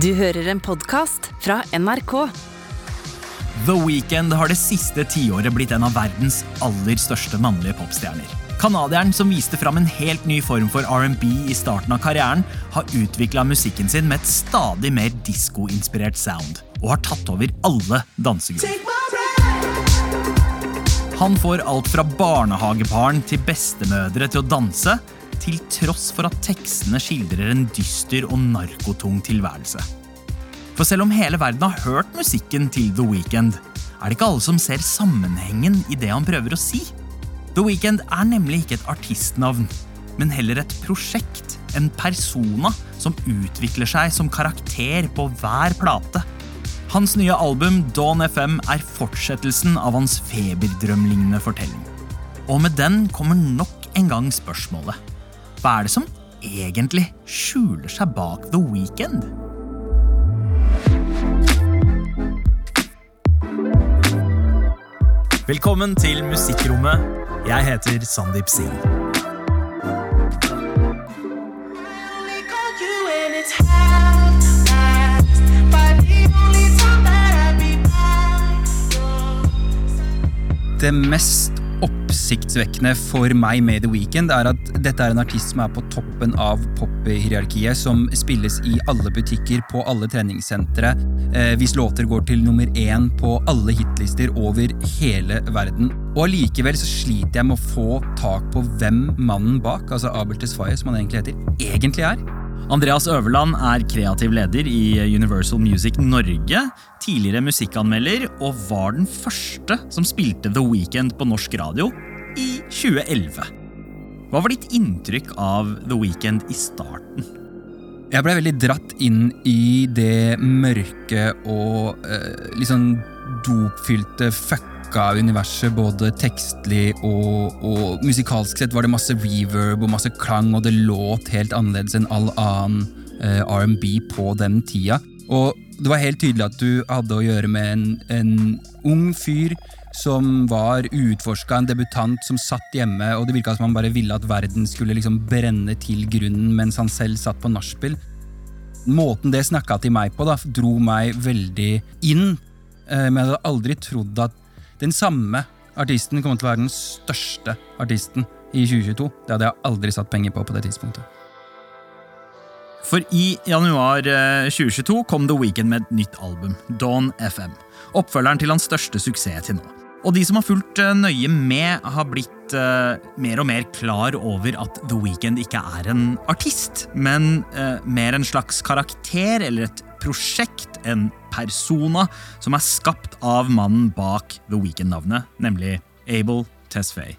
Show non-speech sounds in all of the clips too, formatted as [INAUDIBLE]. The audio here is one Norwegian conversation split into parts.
Du hører en podkast fra NRK. The Weeknd har det siste tiåret blitt en av verdens aller største mannlige popstjerner. Kanadieren som viste fram en helt ny form for R&B i starten av karrieren, har utvikla musikken sin med et stadig mer diskoinspirert sound, og har tatt over alle dansegrupper. Han får alt fra barnehagebarn til bestemødre til å danse, til tross for at tekstene skildrer en dyster og narkotung tilværelse. For selv om hele verden har hørt musikken til The Weeknd, er det ikke alle som ser sammenhengen i det han prøver å si. The Weeknd er nemlig ikke et artistnavn, men heller et prosjekt, en persona, som utvikler seg som karakter på hver plate. Hans nye album Dawn FM er fortsettelsen av hans feberdrømlignende fortelling. Og med den kommer nok en gang spørsmålet hva er det som egentlig skjuler seg bak The Weekend? Velkommen til Musikkrommet. Jeg heter Sandeep Singh. Det mest oppsiktsvekkende for meg med The Weeknd, er at dette er en artist som er på toppen av pop-hierarkiet, som spilles i alle butikker, på alle treningssentre, eh, hvis låter går til nummer én på alle hitlister over hele verden. Og allikevel så sliter jeg med å få tak på hvem mannen bak, altså Abel Tesfaye, som han egentlig heter, egentlig er. Andreas Øverland er kreativ leder i Universal Music Norge, tidligere musikkanmelder, og var den første som spilte The Weekend på norsk radio i 2011. Hva var ditt inntrykk av The Weekend i starten? Jeg blei veldig dratt inn i det mørke og eh, sånn dopfylte fuck pakka universet både tekstlig og, og, musikalsk sett var det masse reverb og masse klang, og det låt helt annerledes enn all annen eh, R&B på den tida. Og det var helt tydelig at du hadde å gjøre med en, en ung fyr som var uutforska, en debutant som satt hjemme, og det virka som han bare ville at verden skulle liksom brenne til grunnen mens han selv satt på nachspiel. Måten det snakka til meg på, da, dro meg veldig inn. Eh, men jeg hadde aldri trodd at den samme artisten kom til å være den største artisten i 2022. Det hadde jeg aldri satt penger på på det tidspunktet. For i januar 2022 eh, kom The Weeknd med et nytt album, Dawn FM. Oppfølgeren til hans største suksess til nå. Og de som har fulgt eh, nøye med, har blitt uh, mer og mer klar over at The Weeknd ikke er en artist, men uh, mer en slags karakter eller et prosjekt, en persona, som er skapt av mannen bak The Weekend-navnet, nemlig Abel Tesfaye.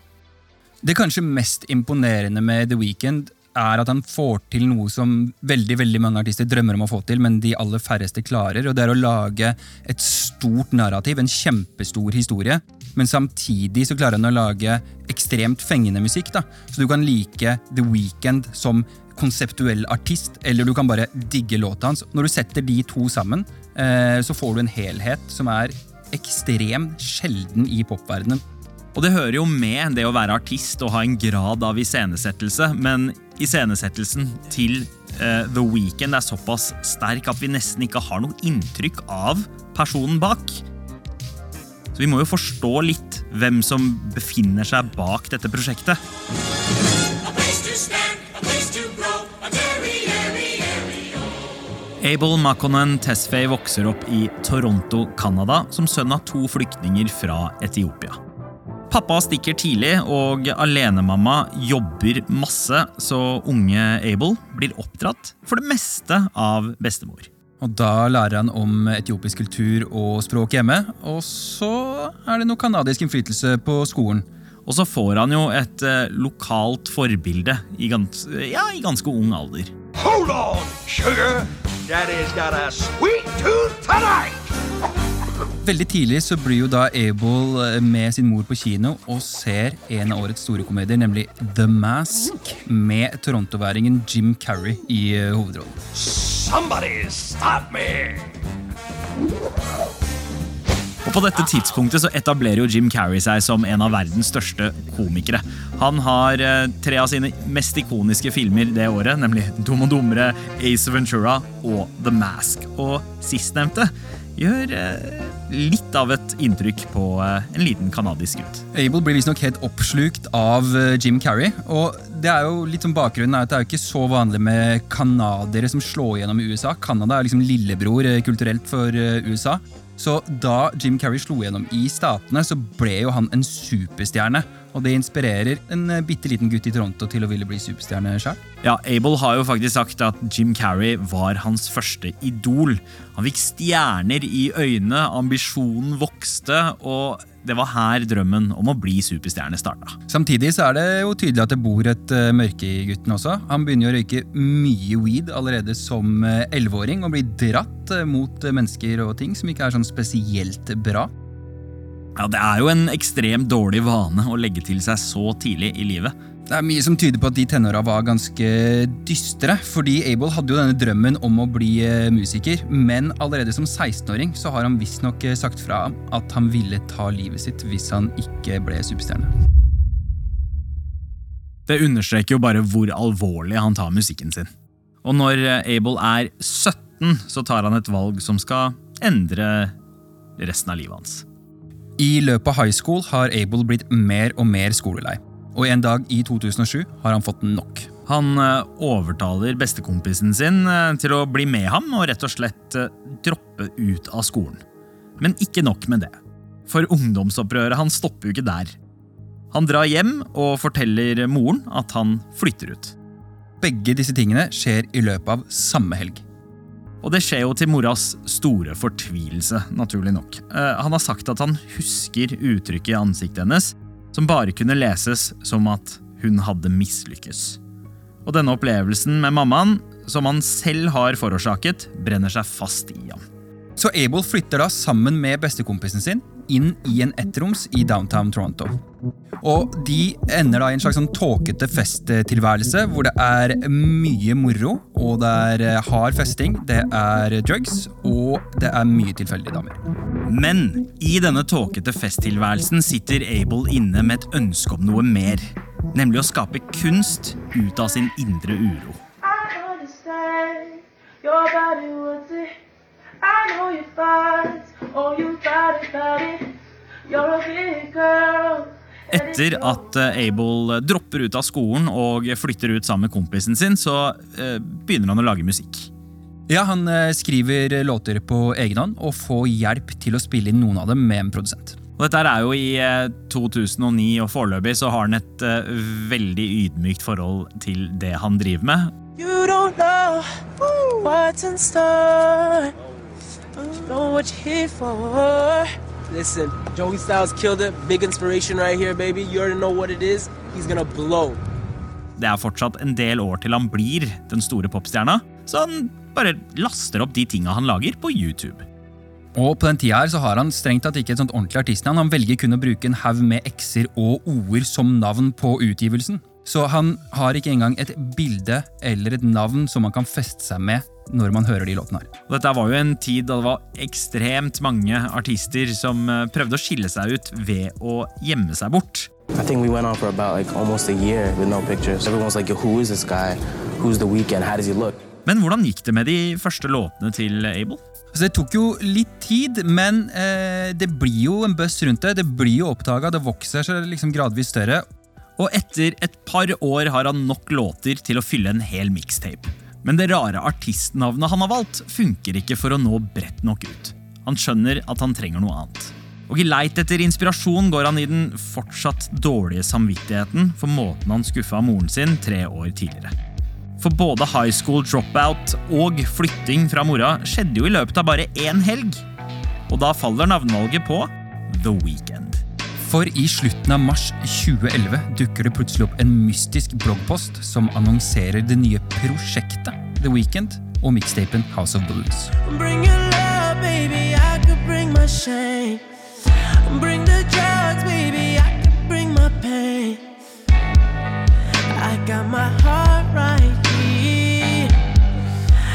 Det kanskje mest imponerende med The Weekend er at han får til noe som veldig veldig mange artister drømmer om å få til, men de aller færreste klarer. og Det er å lage et stort narrativ, en kjempestor historie. Men samtidig så klarer han å lage ekstremt fengende musikk. da. Så du kan like The Weekend som konseptuell artist, eller du kan bare digge låta hans. Når du setter de to sammen, eh, så får du en helhet som er ekstremt sjelden i popverdenen. Og det hører jo med det å være artist og ha en grad av iscenesettelse, men iscenesettelsen til uh, The Weekend er såpass sterk at vi nesten ikke har noe inntrykk av personen bak. Så vi må jo forstå litt hvem som befinner seg bak dette prosjektet. Abel Makonnen Tesfaye vokser opp i Toronto, Canada, som sønn av to flyktninger fra Etiopia. Pappa stikker tidlig, og alenemamma jobber masse, så unge Abel blir oppdratt for det meste av bestemor. Og Da lærer han om etiopisk kultur og språk hjemme, og så er det noe canadisk innflytelse på skolen. Og så får han jo et eh, lokalt forbilde i, gans, ja, i ganske ung alder. Hold on, sugar! Daddy's got a sweet tooth tonight! Veldig tidlig så blir jo da Abel eh, med sin mor på kino og ser en av årets store komedier, nemlig The Mask, med torontoværingen Jim Carrey i eh, hovedrollen. Somebody stop me! Og På dette tidspunktet så etablerer jo Jim Carrey seg som en av verdens største komikere. Han har eh, tre av sine mest ikoniske filmer det året, nemlig Dum og dummere, Ace Ventura og The Mask. Og sistnevnte gjør litt av et inntrykk på eh, en liten kanadisk gutt. Abel blir visstnok helt oppslukt av eh, Jim Carrey. Og det er jo litt som bakgrunnen er at det er jo ikke så vanlig med canadiere som slår gjennom i USA. Canada er liksom lillebror eh, kulturelt for USA. Så da Jim Carrey slo gjennom i Statene, så ble jo han en superstjerne. Og det inspirerer en eh, bitte liten gutt i Toronto til å ville bli superstjerne sjøl. Ja, Abel har jo faktisk sagt at Jim Carrey var hans første idol. Han fikk stjerner i øynene, ambisjonen vokste, og det var her drømmen om å bli superstjerne starta. Samtidig så er det jo tydelig at det bor et uh, mørke i gutten også. Han begynner å røyke mye weed allerede som eh, elleveåring og blir dratt eh, mot eh, mennesker og ting som ikke er sånn spesielt bra. Ja, Det er jo en ekstremt dårlig vane å legge til seg så tidlig i livet. Det er mye som tyder på at de tenåra var ganske dystre, fordi Abel hadde jo denne drømmen om å bli eh, musiker, men allerede som 16-åring så har han visstnok eh, sagt fra at han ville ta livet sitt hvis han ikke ble superstjerne. Det understreker jo bare hvor alvorlig han tar musikken sin. Og når eh, Abel er 17, så tar han et valg som skal endre resten av livet hans. I løpet av high school har Abel blitt mer og mer skolelei, og en dag i 2007 har han fått nok. Han eh, overtaler bestekompisen sin eh, til å bli med ham og rett og slett eh, droppe ut av skolen. Men ikke nok med det. For ungdomsopprøret han stopper jo ikke der. Han drar hjem og forteller moren at han flytter ut. Begge disse tingene skjer i løpet av samme helg. Og det skjer jo til moras store fortvilelse, naturlig nok. Eh, han har sagt at han husker uttrykket i ansiktet hennes, som bare kunne leses som at hun hadde mislykkes. Og denne opplevelsen med mammaen, som han selv har forårsaket, brenner seg fast i ham. Så Abel flytter da sammen med bestekompisen sin inn i en ettroms i downtown Toronto. Og de ender da i en slags sånn tåkete festtilværelse hvor det er mye moro, og det er eh, hard festing, det er drugs, og det er mye tilfeldige damer. Men i denne tåkete festtilværelsen sitter Abel inne med et ønske om noe mer. Nemlig å skape kunst ut av sin indre uro. I I know you fight. Oh, you fight it, fight it. You're a big girl. Etter at eh, Abel dropper ut av skolen og flytter ut sammen med kompisen sin, så eh, begynner han å lage musikk. Ja, Han eh, skriver låter på egen hånd og får hjelp til å spille inn noen av dem med en produsent. Og dette er jo i eh, 2009, og foreløpig så har han et eh, veldig ydmykt forhold til det han driver med. You don't know what's in store. Know what you're here for. Listen, Joey Styles killed it. Big inspiration right here, baby. You already know what it is. He's gonna blow. Det er fortsatt en del år til han blir den store popstjerna, så han bare laster opp de tinga han lager, på YouTube. Og på den tida her så har han strengt tatt ikke et sånt ordentlig artistnavn. Han velger kun å bruke en haug med x-er og o-er som navn på utgivelsen. Så han har ikke engang et bilde eller et navn som han kan feste seg med når man hører de låtene her. Og dette var jo en tid da det var ekstremt mange artister som eh, prøvde å skille seg ut ved å gjemme seg bort. I think we went on for about like almost a year with no pictures. Everyone's like, who is this guy? Who's the weekend? How does he look? Men hvordan gikk det med de første låtene til Abel? Så Det tok jo litt tid, men eh, det blir jo en buzz rundt det. Det blir jo oppdaga, det vokser seg liksom gradvis større. Og etter et par år har han nok låter til å fylle en hel mixtape. Men det rare artistnavnet han har valgt, funker ikke for å nå bredt nok ut. Han skjønner at han trenger noe annet. Og I leit etter inspirasjon går han i den fortsatt dårlige samvittigheten for måten han skuffa moren sin tre år tidligere. For både high school dropout og flytting fra mora skjedde jo i løpet av bare én helg. Og da faller navnevalget på The Weekend. For i slutten av mars 2011 dukker det plutselig opp en mystisk bloggpost som annonserer det nye prosjektet The Weekend og mixtapen House of Blues. Bring your love, baby. I could bring my shame. Bring the drugs, baby. I could bring my pain. I got my heart right here.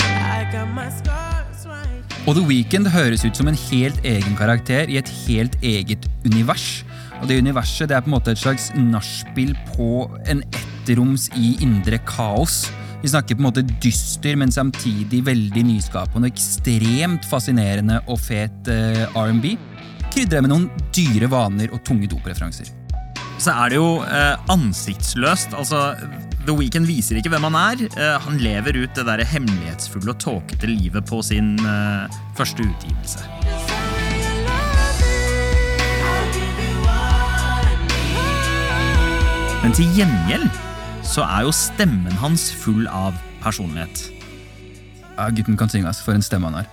I got my scars right here. Og The Weeknd høres ut som en helt egen karakter i et helt eget univers. Og det universet det er på en måte et slags nachspiel på en ettroms i indre kaos. Vi snakker på en måte dyster, men samtidig veldig nyskapende, og ekstremt fascinerende og fet eh, R&B. Krydret med noen dyre vaner og tunge dopreferanser. Så er det jo eh, ansiktsløst. Altså, The Weeknd viser ikke hvem han er. Eh, han lever ut det der hemmelighetsfulle og tåkete livet på sin eh, første utgivelse. Men til gjengjeld så er jo stemmen hans full av personlighet. Ja, gutten kan synge, ass. For en stemme han har.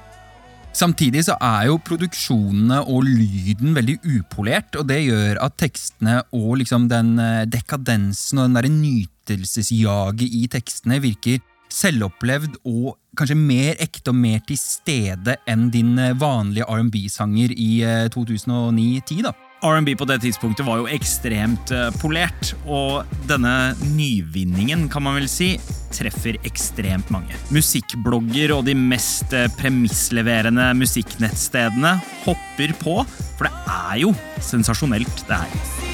Samtidig så er jo produksjonene og lyden veldig upolert, og det gjør at tekstene og liksom den eh, dekadensen og den derre nytelsesjaget i tekstene virker selvopplevd og kanskje mer ekte og mer til stede enn din eh, vanlige R&B-sanger i eh, 2009-10, da. R&B på det tidspunktet var jo ekstremt eh, polert, og denne nyvinningen, kan man vel si, treffer ekstremt mange. Musikkblogger og de mest eh, premissleverende musikknettstedene hopper på, for det er jo sensasjonelt, det her.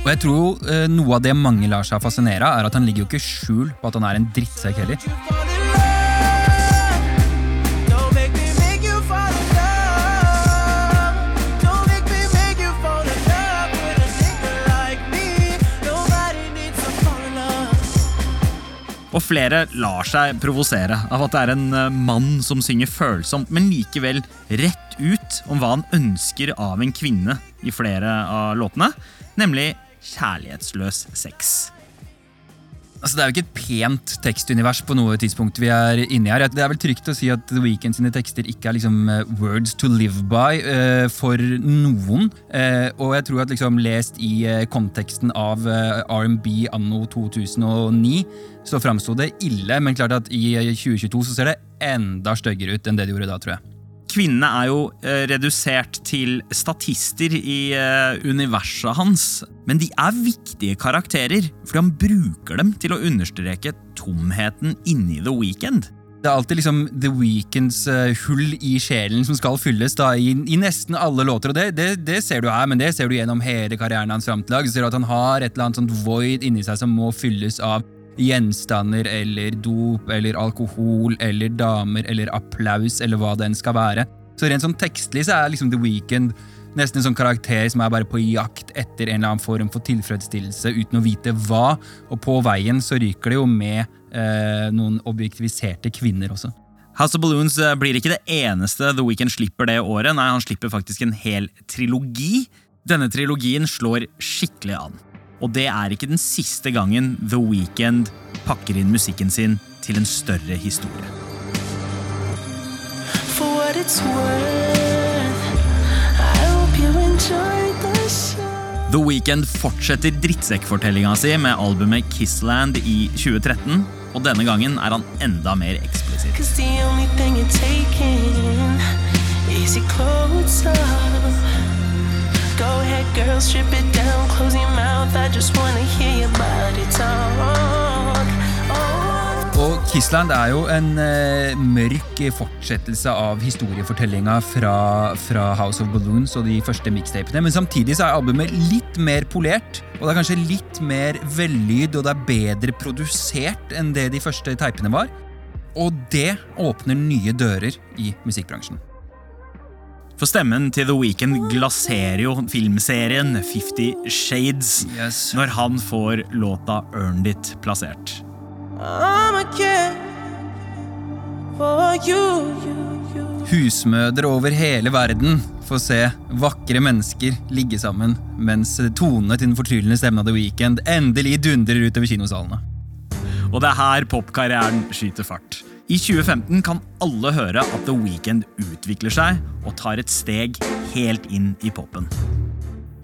Og jeg tror eh, noe av det mange lar seg fascinere av, er at han ligger jo ikke skjul på at han er en drittsekk heller. Og flere lar seg provosere av at det er en eh, mann som synger følsomt, men likevel rett ut om hva han ønsker av en kvinne i flere av låtene, nemlig kjærlighetsløs sex. Altså, Det er jo ikke et pent tekstunivers på noe tidspunkt vi er inne her. Det er vel trygt å si at The Weeknd sine tekster ikke er liksom eh, words to live by uh, for noen. Uh, og jeg tror at liksom lest i uh, konteksten av R&B anno 2009, så framsto det ille. Men klart at i eh, 2022 så ser det enda styggere ut enn det det gjorde da, tror jeg. Kvinnene er jo eh, redusert til statister i eh, universet hans. Men de er viktige karakterer, fordi han bruker dem til å understreke tomheten inni The Weekend. Det er alltid liksom The Weekends eh, hull i sjelen som skal fylles da, i, i nesten alle låter. og det, det, det ser du her, men det ser du gjennom hele karrieren hans fram til. Så ser at han har et eller annet sånt void inni seg som må fylles av gjenstander eller dop eller alkohol eller damer eller applaus eller hva det enn skal være. Så rent sånn tekstlig så er liksom The Weekend nesten en sånn karakter som er bare på jakt etter en eller annen form for tilfredsstillelse uten å vite hva, og på veien så ryker det jo med eh, noen objektiviserte kvinner også. House of Balloons eh, blir ikke det eneste The Weeknd slipper det året. Nei, han slipper faktisk en hel trilogi. Denne trilogien slår skikkelig an. Og det er ikke den siste gangen The Weeknd pakker inn musikken sin til en større historie. The Weekend fortsetter drittsekkfortellinga si med albumet Kissland i 2013, og denne gangen er han enda mer eksplisitt. Cause the only thing you're taking is your clothes off. Go ahead, girl, strip it down, close your mouth. I just wanna hear your body talk. Oh. Og Kissland er jo en eh, mørk fortsettelse av historiefortellinga fra, fra House of Balloons og de første mixtapene, men samtidig så er albumet litt mer polert, og det er kanskje litt mer vellyd, og det er bedre produsert enn det de første teipene var. Og det åpner nye dører i musikkbransjen. For stemmen til The Weeknd glaserer jo filmserien Fifty Shades Yes. når han får låta Earned It plassert. Husmødre over hele verden får se vakre mennesker ligge sammen, mens tonene til den fortryllende stemmen av The Weeknd endelig dundrer utover kinosalene. Og det er her popkarrieren skyter fart. I 2015 kan alle høre at The Weeknd utvikler seg og tar et steg helt inn i popen.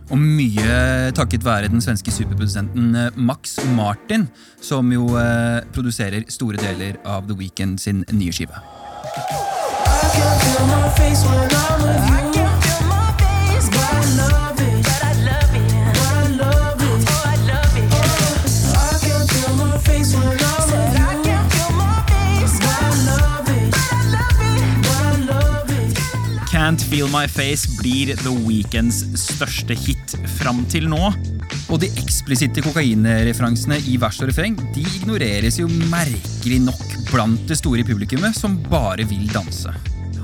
Og mye takket være den svenske superprodusenten eh, Max Martin, som jo eh, produserer store deler av The Weeknd sin nye skive. I can feel my face when I'm with you. Feel My Face blir The Weekends største hit fram til nå. Og de eksplisitte kokainreferansene i vers og refreng de ignoreres jo merkelig nok blant det store publikummet som bare vil danse.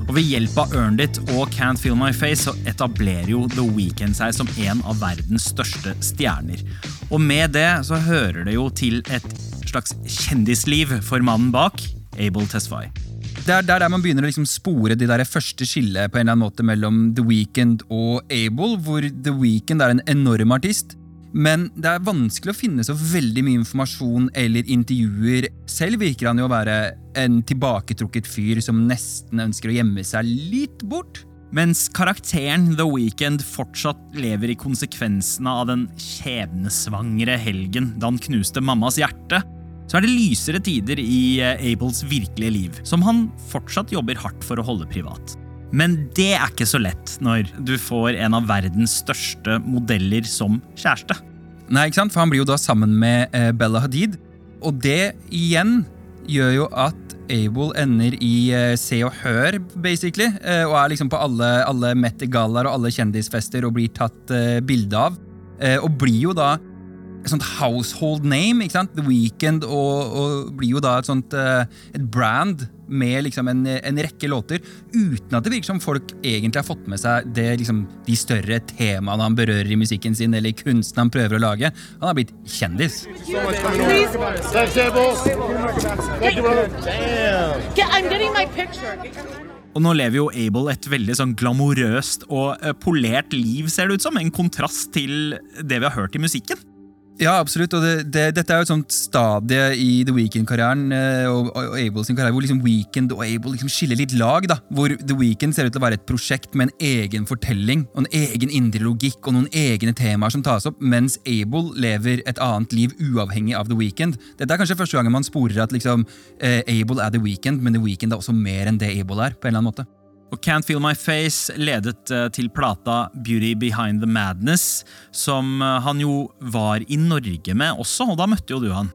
Og ved hjelp av Earned It og Can't Feel My Face så etablerer jo The Weeknd seg som en av verdens største stjerner. Og med det så hører det jo til et slags kjendisliv for mannen bak, Abel Tesfaye. Det er der, der man begynner å liksom spore de der første skillet på en eller annen måte mellom The Weeknd og Able, hvor The Weeknd er en enorm artist. Men det er vanskelig å finne så veldig mye informasjon eller intervjuer. Selv virker han jo å være en tilbaketrukket fyr som nesten ønsker å gjemme seg litt bort. Mens karakteren The Weeknd fortsatt lever i konsekvensene av den skjebnesvangre helgen da han knuste mammas hjerte, så er det lysere tider i eh, Abels virkelige liv, som han fortsatt jobber hardt for å holde privat. Men det er ikke så lett når du får en av verdens største modeller som kjæreste. Nei, ikke sant? For han blir jo da sammen med eh, Bella Hadid. Og det igjen gjør jo at Abel ender i eh, Se og Hør, basically. Og er liksom på alle, alle Met-gallaer og alle kjendisfester og blir tatt bilde av. Og blir jo da et sånt household name. ikke sant? The Weekend og, og blir jo da et sånt eh, et brand med liksom en, en rekke låter, uten at det virker som folk egentlig har fått med seg det, liksom, de større temaene han berører i musikken sin, eller kunsten han prøver å lage. Han har blitt kjendis. Og nå lever jo Abel et veldig sånn glamorøst og eh, polert liv, ser det ut som. En kontrast til det vi har hørt i musikken. Ja, absolutt. og det, det, Dette er jo et sånt stadie i The Weekend-karrieren eh, og, og Abel sin karriere, hvor liksom Weekend og Abel liksom skiller litt lag. da, Hvor The Weekend ser ut til å være et prosjekt med en egen fortelling og en egen indre logikk og noen egne temaer som tas opp, mens Abel lever et annet liv uavhengig av The Weekend. Dette er kanskje første gangen man sporer at liksom eh, Abel er The Weekend, men The Weekend er også mer enn det Abel er. på en eller annen måte. Og Can't Feel My Face ledet eh, til plata Beauty Behind the Madness, som eh, han jo var i Norge med også, og da møtte jo du han.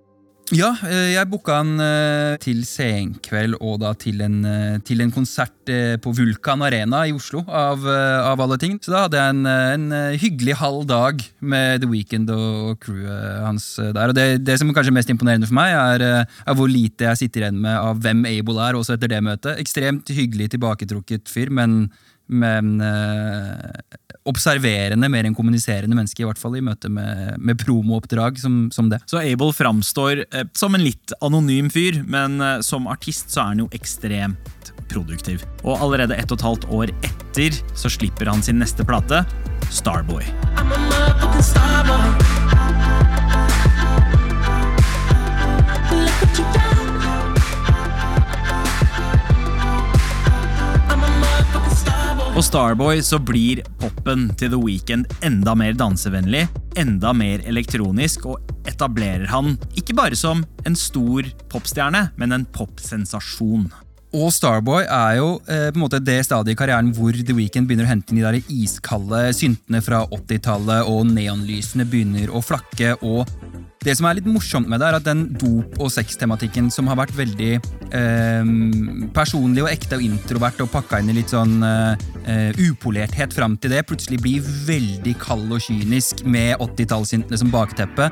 Ja, eh, jeg booka han eh, til senkveld og da til en, eh, til en konsert på Vulkan Arena i Oslo, av, av alle ting. Så da hadde jeg en, en hyggelig halv dag med The Weeknd og crewet hans der. Og det, det som er kanskje mest imponerende for meg, er, er hvor lite jeg sitter igjen med av hvem Able er, også etter det møtet. Ekstremt hyggelig, tilbaketrukket fyr, men, men observerende mer enn kommuniserende menneske, i hvert fall i møte med, med promooppdrag som, som det. Så Abel framstår eh, som en litt anonym fyr, men eh, som artist så er han jo ekstremt produktiv. Og allerede ett og et halvt år etter så slipper han sin neste plate, Starboy. I'm a motherfucking Starboy så blir popen til The Weeknd enda mer dansevennlig, enda mer elektronisk, og etablerer han ikke bare som en stor popstjerne, men en popsensasjon. Og Starboy er jo eh, på en måte det stadiet i karrieren hvor The Weeknd begynner å hente inn de der iskalde syntene fra 80-tallet, og neonlysene begynner å flakke. og det som er litt morsomt med det, er at den dop- og sextematikken som har vært veldig eh, personlig og ekte og introvert og pakka inn i litt sånn eh, eh, upolerthet fram til det, plutselig blir veldig kald og kynisk med 80-tallssyntene som bakteppe.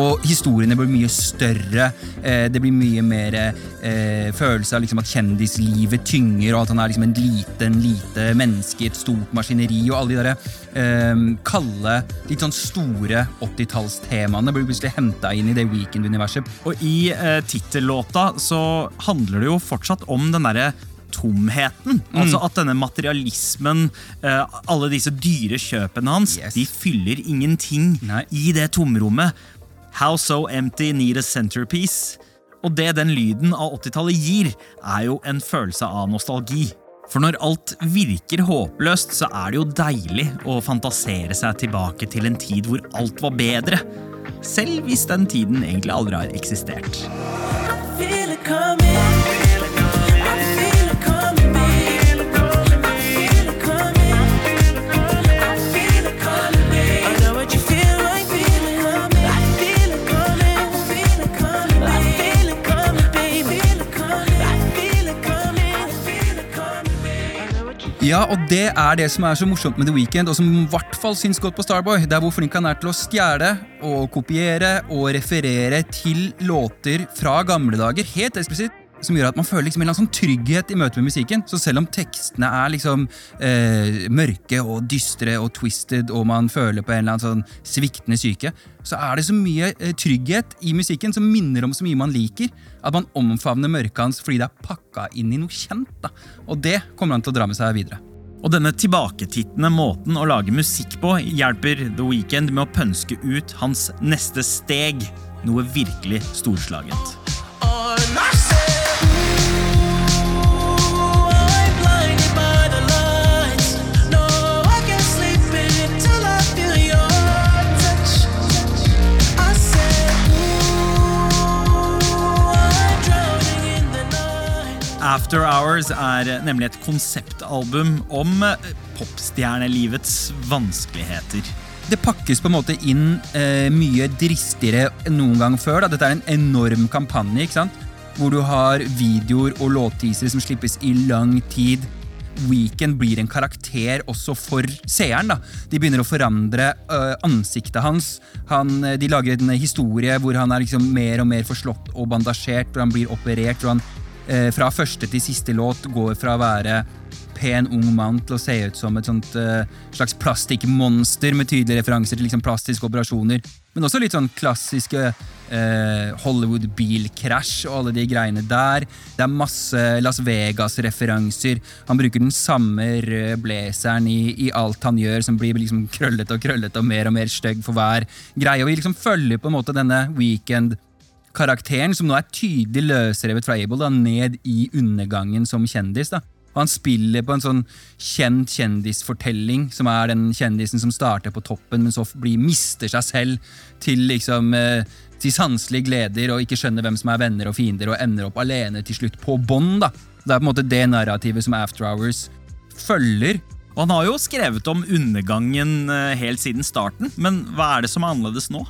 Og historiene blir mye større. Eh, det blir mye mer eh, følelse av liksom at kjendislivet tynger, og at han er liksom en liten, lite menneske i et stort maskineri. Og alle de der, eh, kalde, litt sånn store 80-tallstemaene blir plutselig henta inn i det Weekend-universet. Og i eh, tittellåta så handler det jo fortsatt om den derre tomheten. Altså at denne materialismen, alle disse dyre kjøpene hans, Yes. de fyller ingenting Nei. i det tomrommet. How so empty need a centerpiece? Og det den lyden av 80-tallet gir, er jo en følelse av nostalgi. For når alt virker håpløst, så er det jo deilig å fantasere seg tilbake til en tid hvor alt var bedre. Selv hvis den tiden egentlig aldri har eksistert. I feel it coming. Ja, og det er det som er så morsomt med The Weeknd, og som i hvert fall syns godt på Starboy. Det er hvor flink han er til å stjele og kopiere og referere til låter fra gamle dager. Helt eksplisitt. Som gjør at man føler liksom en eller annen sånn trygghet i møte med musikken. Så selv om tekstene er liksom eh, mørke og dystre og twisted, og man føler på en eller annen sånn sviktende syke, så er det så mye eh, trygghet i musikken som minner om så mye man liker, at man omfavner mørket hans fordi det er pakka inn i noe kjent. da. Og det kommer han til å dra med seg videre. Og denne tilbaketittende måten å lage musikk på hjelper The Weeknd med å pønske ut hans neste steg. Noe virkelig storslagent. Oh, I After Hours er nemlig et konseptalbum om eh, popstjernelivets vanskeligheter. Det pakkes på en måte inn eh, mye dristigere enn noen gang før. Da. Dette er en enorm kampanje, ikke sant? hvor du har videoer og låtteasere som slippes i lang tid. Weekend blir en karakter også for seeren. da. De begynner å forandre øh, ansiktet hans. Han, øh, de lager en historie hvor han er liksom mer og mer forslått og bandasjert, hvor han blir operert. hvor han fra første til siste låt går fra å være pen ung mann til å se ut som et sånt øh, slags plastikkmonster med tydelige referanser til liksom plastiske operasjoner. Men også litt sånn klassiske eh, Hollywood-bilkrasj og alle de greiene der. Det er masse Las Vegas-referanser. Han bruker den samme røde blazeren i, i alt han gjør, som blir liksom krøllete og krøllete og mer og mer stygg for hver greie. Og vi liksom følger på en måte denne Weekend-karakteren, som nå er tydelig løsrevet fra Abel, da, ned i undergangen som kjendis. da. Og han spiller på en sånn kjent kjendisfortelling, som er den kjendisen som starter på toppen, men så blir, mister seg selv til liksom eh, til sanselige gleder og ikke skjønner hvem som er venner og fiender, og ender opp alene til slutt på bånn. Det er på en måte det narrativet som After Hours følger. Og han har jo skrevet om undergangen eh, helt siden starten, men hva er det som er annerledes nå?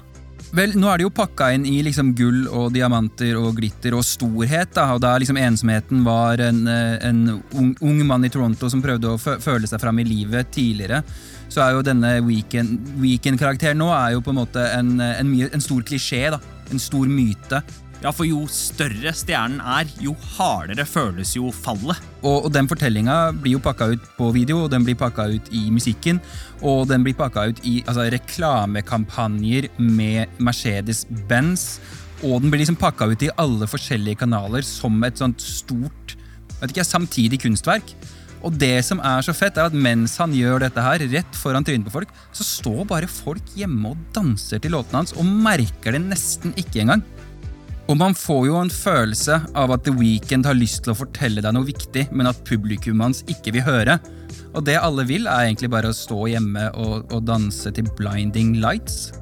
Vel, nå er det jo pakka inn i liksom gull og diamanter og glitter og storhet. da, og Da liksom ensomheten var en, eh, en ung, ung mann i Toronto som prøvde å føle seg fram i livet tidligere, så er jo denne Weekend- Weekend-karakteren nå er jo på en måte en, en, en stor klisjé. da, En stor myte. Ja, for jo større stjernen er, jo hardere føles jo fallet. Og, og den fortellinga blir jo pakka ut på video, og den blir pakka ut i musikken. Og den blir pakka ut i altså, reklamekampanjer med Mercedes-Benz. Og den blir liksom pakka ut i alle forskjellige kanaler som et sånt stort vet ikke, samtidig kunstverk. Og det som er så fett, er at mens han gjør dette her, rett foran trynet på folk, så står bare folk hjemme og danser til låtene hans og merker det nesten ikke engang. Og man får jo en følelse av at The Weeknd har lyst til å fortelle deg noe viktig, men at publikum hans ikke vil høre. Og det alle vil, er egentlig bare å stå hjemme og, og danse til Blinding Lights.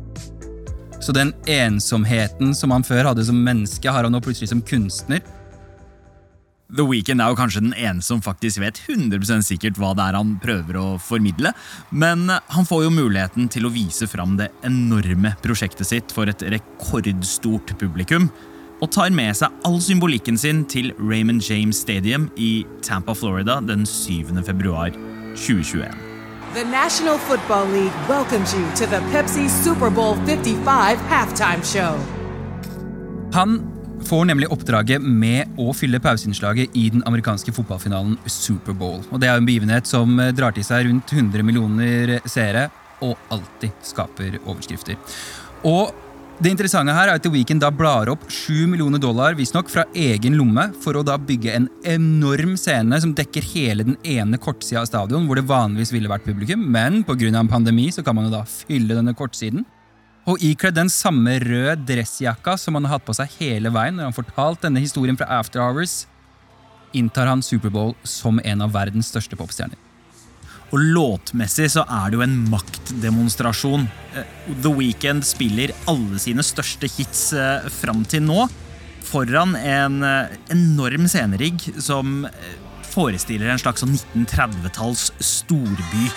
Så den ensomheten som han før hadde som menneske, har han nå plutselig som kunstner. The Weeknd er jo kanskje den ene som faktisk vet 100% sikkert hva det er han prøver å formidle, men han får jo muligheten til å vise fram det enorme prosjektet sitt for et rekordstort publikum, og tar med seg all symbolikken sin til Raymond James Stadium i Tampa, Florida den 7. februar 2021. The National Football League welcomes you to the Pepsi Super Bowl 55 halftime show. Han får nemlig oppdraget med å fylle pauseinnslaget i den amerikanske fotballfinalen Superbowl. Og det er en begivenhet som drar til seg rundt 100 millioner seere og alltid skaper overskrifter. Og det interessante her er at The Weeknd da blar opp 7 millioner dollar nok, fra egen lomme for å da bygge en enorm scene som dekker hele den ene kortsida av stadion, hvor det vanligvis ville vært publikum, men pga. en pandemi så kan man jo da fylle denne kortsiden. Og ikledd den samme røde dressjakka som han har hatt på seg hele veien når han fortalt denne historien fra After Hours, inntar han Superbowl som en av verdens største popstjerner. Og låtmessig så er det jo en maktdemonstrasjon. Eh, The Weeknd spiller alle sine største hits eh, fram til nå foran en eh, enorm scenerigg som forestiller en slags sånn 1930-talls storby.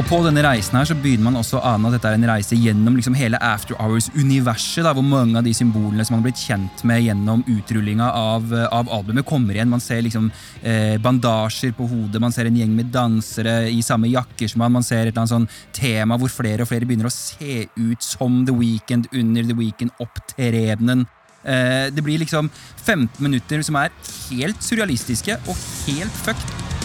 Og på denne reisen her så begynner man også å ane at dette er en reise gjennom liksom hele After Hours-universet, hvor mange av de symbolene som man har blitt kjent med gjennom utrullinga av, av albumet, kommer igjen. Man ser liksom eh, bandasjer på hodet, man ser en gjeng med dansere i samme jakker som han, man ser et eller annet sånn tema hvor flere og flere begynner å se ut som The Weeknd under The Weeknd-opptredenen. Eh, det blir liksom 15 minutter som er helt surrealistiske og helt fucked.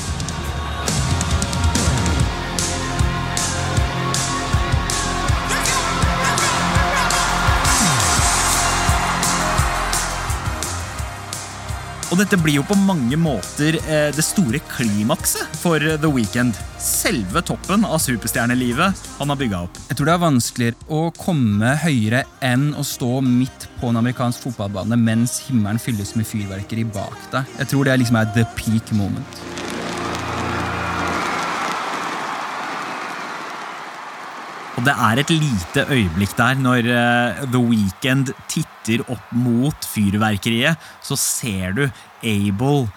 Og dette blir jo på mange måter eh, det store klimakset for eh, The Weeknd. Selve toppen av superstjernelivet han har bygga opp. Jeg tror det er vanskeligere å komme høyere enn å stå midt på en amerikansk fotballbane mens himmelen fylles med fyrverkeri bak deg. Jeg tror det liksom er the peak moment. Og det er et lite øyeblikk der når eh, The Weeknd titter opp mot fyrverkeriet. Så ser du Abel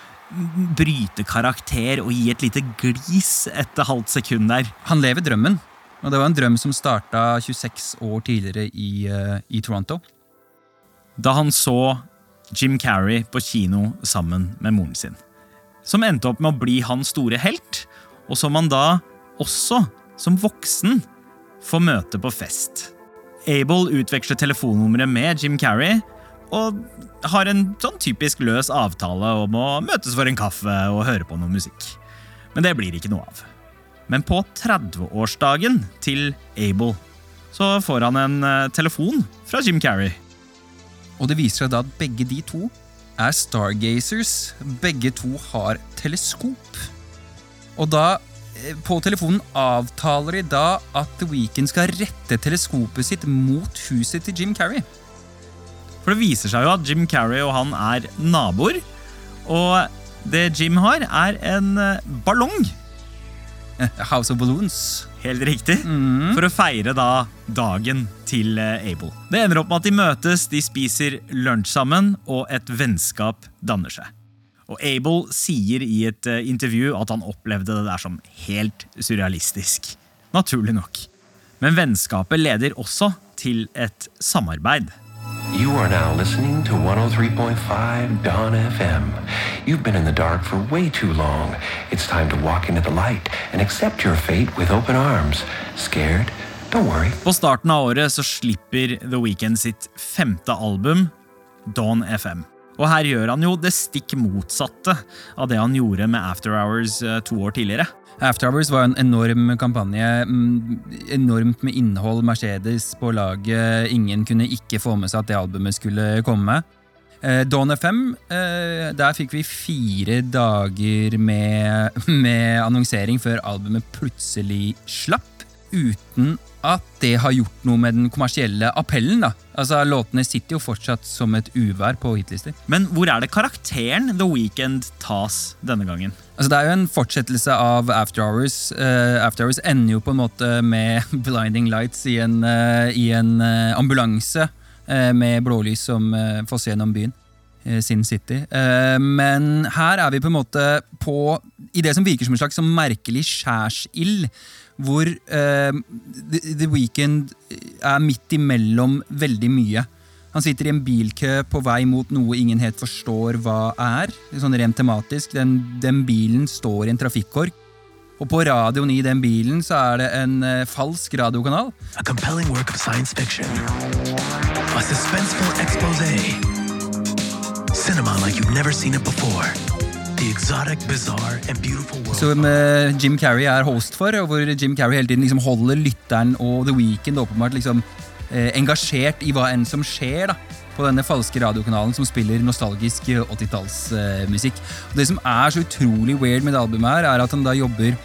bryte karakter og gi et lite glis etter halvt sekund der. Han lever drømmen, og det var en drøm som starta 26 år tidligere i, uh, i Toronto. Da han så Jim Carrey på kino sammen med moren sin. Som endte opp med å bli hans store helt, og som han da også, som voksen, får møte på fest. Abel utveksler telefonnummeret med Jim Carrey og har en sånn typisk løs avtale om å møtes for en kaffe og høre på noe musikk. Men det blir ikke noe av. Men på 30-årsdagen til Abel så får han en eh, telefon fra Jim Carrey. Og det viser seg da at begge de to er stargazers. Begge to har teleskop. Og da, på telefonen avtaler de da at The Weeknd skal rette teleskopet sitt mot huset til Jim Carrey. For det viser seg jo at Jim Carrey og han er naboer. Og det Jim har, er en eh, ballong. Eh, House of Balloons. Helt riktig. For å feire da dagen til eh, Abel. Det ender opp med at de møtes, de spiser lunsj sammen, og et vennskap danner seg. Og Abel sier i et eh, intervju at han opplevde det der som helt surrealistisk. Naturlig nok. Men vennskapet leder også til et samarbeid. You are now listening to 103.5 Don FM. You've been in the dark for way too long. It's time to walk into the light and accept your fate with open arms. Scared? Don't worry. På starten av året så slipper The Weeknd sitt femte album, Dawn FM. Og her gjør han jo det stikk motsatte av det han gjorde med After Hours eh, to år tidligere. After Hours var en enorm kampanje. mm, Enormt med innhold. Mercedes på laget. Ingen kunne ikke få med seg at det albumet skulle komme. Eh, Dawn FM, eh, der fikk vi fire dager med, [LAUGHS] med annonsering før albumet plutselig slapp. Uten at det har gjort noe med den kommersielle appellen. da. Altså, Låtene sitter jo fortsatt som et uvær på hitlister. Men hvor er det karakteren The Weeknd tas denne gangen? Altså, Det er jo en fortsettelse av After Hours. Uh, After Hours ender jo på en måte med [LAUGHS] blinding lights i en, uh, i en uh, ambulanse med blålys som uh, fosser gjennom byen. Sin City. Men her er vi på en måte på i det som virker som en slags merkelig skjærsild, hvor uh, The, The Weeknd er midt imellom veldig mye. Han sitter i en bilkø på vei mot noe ingen helt forstår hva er. Sånn rent tematisk. Den, den bilen står i en trafikkork. Og på radioen i den bilen så er det en uh, falsk radiokanal. A compelling work of science fiction. A suspenseful expose. Cinema like you've never seen it before. Som eh, Jim Carrey er host for, og hvor Jim Carrey hele tiden liksom holder lytteren og The Weeknd åpenbart liksom eh, engasjert i hva enn som skjer. da på denne falske radiokanalen som spiller nostalgisk eh, 80-tallsmusikk. Og det som er så utrolig weird med det albumet, her er at han da jobber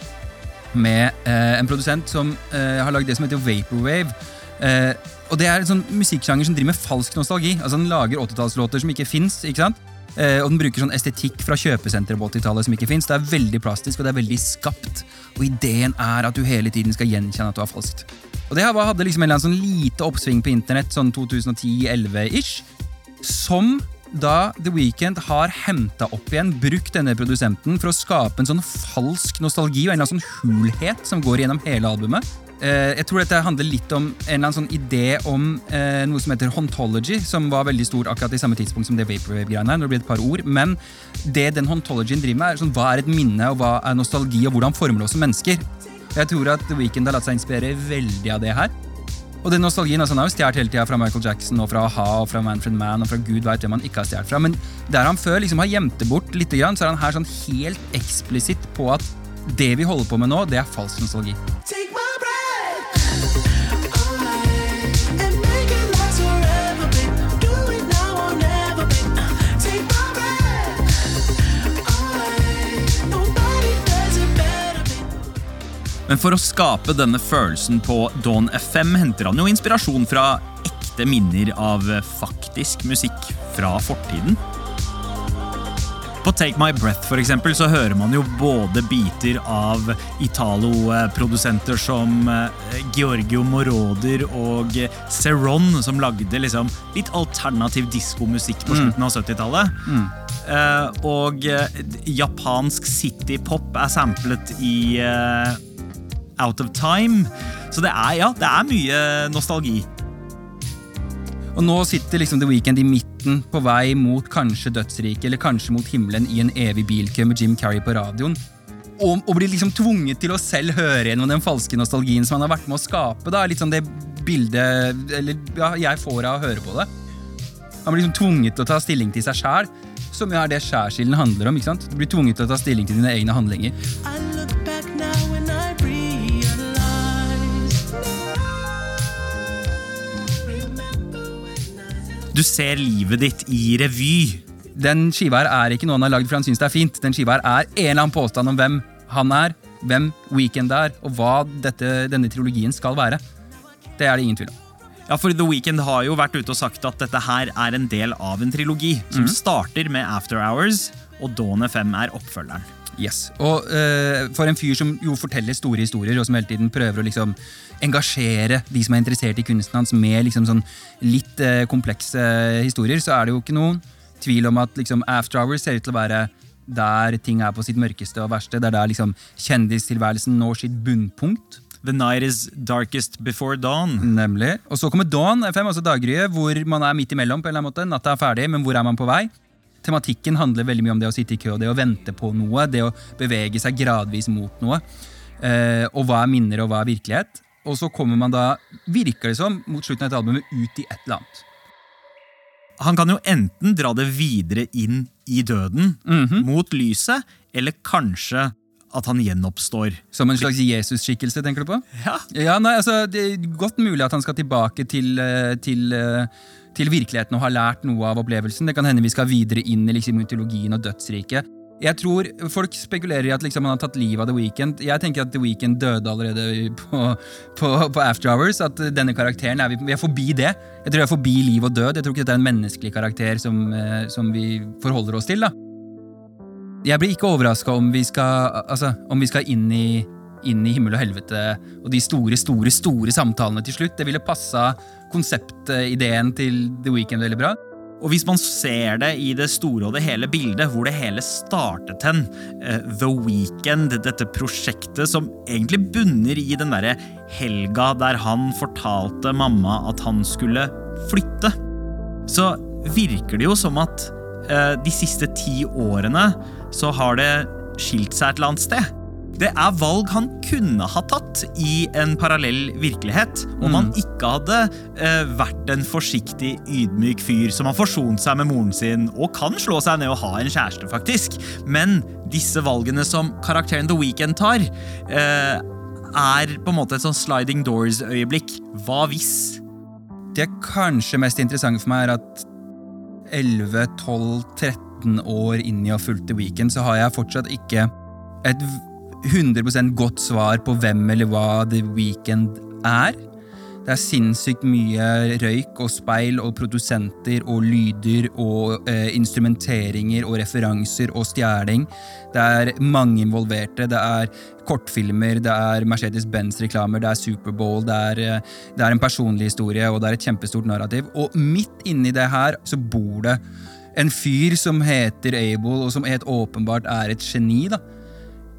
med eh, en produsent som eh, har lagd det som heter Vaporwave. Eh, og det er en sånn musikksjanger som driver med falsk nostalgi. Altså Han lager 80-tallslåter som ikke fins. Ikke sant? Eh, og den bruker sånn estetikk fra kjøpesenteret på 80-tallet som ikke fins. Det er veldig plastisk og det er veldig skapt. Og ideen er at du hele tiden skal gjenkjenne at du har falskt. Og det her hadde liksom en eller annen sånn lite oppsving på internett sånn 2010-11-ish. Som da The Weeknd har henta opp igjen, brukt denne produsenten for å skape en sånn falsk nostalgi og en eller annen sånn hulhet som går gjennom hele albumet. Eh, jeg tror dette handler litt om en eller annen sånn idé om eh, noe som heter Hontology, som var veldig stort akkurat i samme tidspunkt som det Vaporwave-greiene her. når det blir et par ord, Men det den Hontologyen driver med, er sånn, hva er et minne, og hva er nostalgi, og hvordan former det oss som mennesker. Jeg tror at The Weeknd har latt seg inspirere veldig av det her. Og den nostalgien altså, har jo stjålet hele tida fra Michael Jackson og fra a-ha og fra Manfred Mann og fra gud veit hvem han ikke har stjålet fra. Men der han før liksom har gjemt det bort litt, så er han her sånn helt eksplisitt på at det vi holder på med nå, det er falsk nostalgi. Men for å skape denne følelsen på Dawn FM henter han jo inspirasjon fra ekte minner av faktisk musikk fra fortiden. På Take My Breath for eksempel, så hører man jo både biter av Italo-produsenter som eh, Giorgio Moroder og Ceron, som lagde liksom litt alternativ diskomusikk på slutten av 70-tallet. Eh, og eh, japansk citypop er samplet i eh, Out of Time. Så det er, ja, det er mye nostalgi. Og nå sitter liksom The Weeknd i midten, på vei mot kanskje dødsriket eller kanskje mot himmelen i en evig bilkø med Jim Carrey på radioen. Og, og blir liksom tvunget til å selv høre gjennom den falske nostalgien som han har vært med å skape. da, Litt sånn det bildet eller, ja, jeg får av å høre på det. Han blir liksom tvunget til å ta stilling til seg sjæl, som jo er det skjærsilden handler om. ikke sant? Du blir tvunget til å ta stilling til dine egne handlinger. Du ser livet ditt i revy. Den skiva her er ikke noe han har lagd for han syns det er fint. Den skiva her er en eller annen påstand om hvem han er, hvem Weekend er, og hva dette, denne trilogien skal være. Det er det ingen tvil om. Ja, for The Weekend har jo vært ute og sagt at dette her er en del av en trilogi som starter med After Hours, og Dawn FM er oppfølgeren. Yes. Og uh, for en fyr som jo forteller store historier, og som hele tiden prøver å liksom engasjere de som er interessert i kunsten hans med liksom sånn litt uh, komplekse historier, så er det jo ikke noen tvil om at liksom After Hours ser ut til å være der ting er på sitt mørkeste og verste. Det er der liksom kjendistilværelsen når sitt bunnpunkt. The night is darkest before dawn. Nemlig. Og så kommer Dawn FM, altså daggryet, hvor man er midt imellom. på en eller annen måte. Natta er ferdig, men hvor er man på vei? Tematikken handler veldig mye om det å sitte i kø, det å vente på noe, det å bevege seg gradvis mot noe. Eh, og hva er minner, og hva er virkelighet? Og så kommer man da, virker det som, mot slutten av et albumet ut i et eller annet. Han kan jo enten dra det videre inn i døden, mot lyset, eller kanskje at han gjenoppstår. Som en slags Jesus-skikkelse, tenker du på? Ja. Ja, nei, altså, Det er godt mulig at han skal tilbake til, eh, til, eh, til virkeligheten og har lært noe av opplevelsen. Det kan hende vi skal videre inn i liksom, mytologien og dødsriket. Jeg tror Folk spekulerer i at liksom, han har tatt livet av The Weeknd. Jeg tenker at The Weeknd døde allerede på, på, på After Hours. At denne karakteren er vi, er forbi det. Jeg tror vi er forbi liv og død. Jeg tror ikke dette er en menneskelig karakter som, eh, som vi forholder oss til. da jeg blir ikke overraska om, vi skal- altså, om vi skal inn i, inn i himmel og helvete og de store, store, store samtalene til slutt. Det ville passa konseptideen til The Weeknd veldig bra. Og hvis man ser det i det store og det hele bildet, hvor det hele startet hen, eh, The Weekend, dette prosjektet som egentlig bunner i den derre helga der han fortalte mamma at han skulle flytte, så virker det jo som at eh, de siste ti årene så har det skilt seg et eller annet sted. Det er valg han kunne ha tatt i en parallell virkelighet om han ikke hadde eh, vært en forsiktig, ydmyk fyr som har forsont seg med moren sin og kan slå seg ned og ha en kjæreste, faktisk. Men disse valgene som karakteren The Weeknd tar, eh, er på en måte et sånn sliding doors-øyeblikk. Hva hvis? Det kanskje mest interessante for meg er at 11, 12, 13 år inn i å ha fulgt The Weeknd, så har jeg fortsatt ikke et 100 godt svar på hvem eller hva The Weeknd er. Det er sinnssykt mye røyk og speil og produsenter og lyder og eh, instrumenteringer og referanser og stjeling. Det er mange involverte. Det er kortfilmer, det er Mercedes-Benz-reklamer, det er Superbowl, det eh, det er en personlig historie og det er et kjempestort narrativ. Og midt inni det her så bor det en fyr som heter Abel, og som helt åpenbart er et geni. da.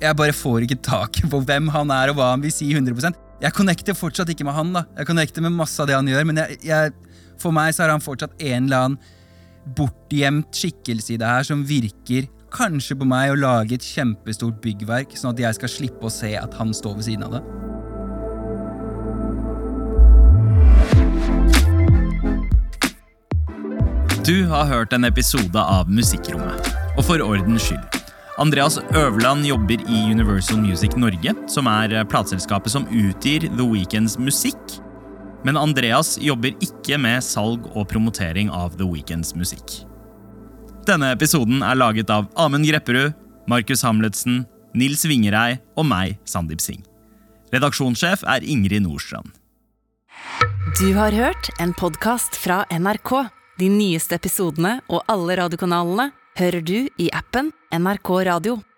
Jeg bare får ikke taket på hvem han er og hva han vil si 100% Jeg connecter fortsatt ikke med han. da. Jeg connecter med masse av det han gjør, men jeg, jeg, for meg så er han fortsatt en eller annen bortgjemt skikkelse i det her som virker kanskje på meg å lage et kjempestort byggverk, sånn at jeg skal slippe å se at han står ved siden av det. Du har hørt en episode av Musikkrommet. Og for ordens skyld. Andreas Øverland jobber i Universal Music Norge, som er plateselskapet som utgir The Weekends musikk. Men Andreas jobber ikke med salg og promotering av The Weekends musikk. Denne episoden er laget av Amund Grepperud, Markus Hamletsen, Nils Vingerei og meg, Sandeep Singh. Redaksjonssjef er Ingrid Nordstrand. Du har hørt en podkast fra NRK. De nyeste episodene og alle radiokanalene hører du i appen NRK Radio.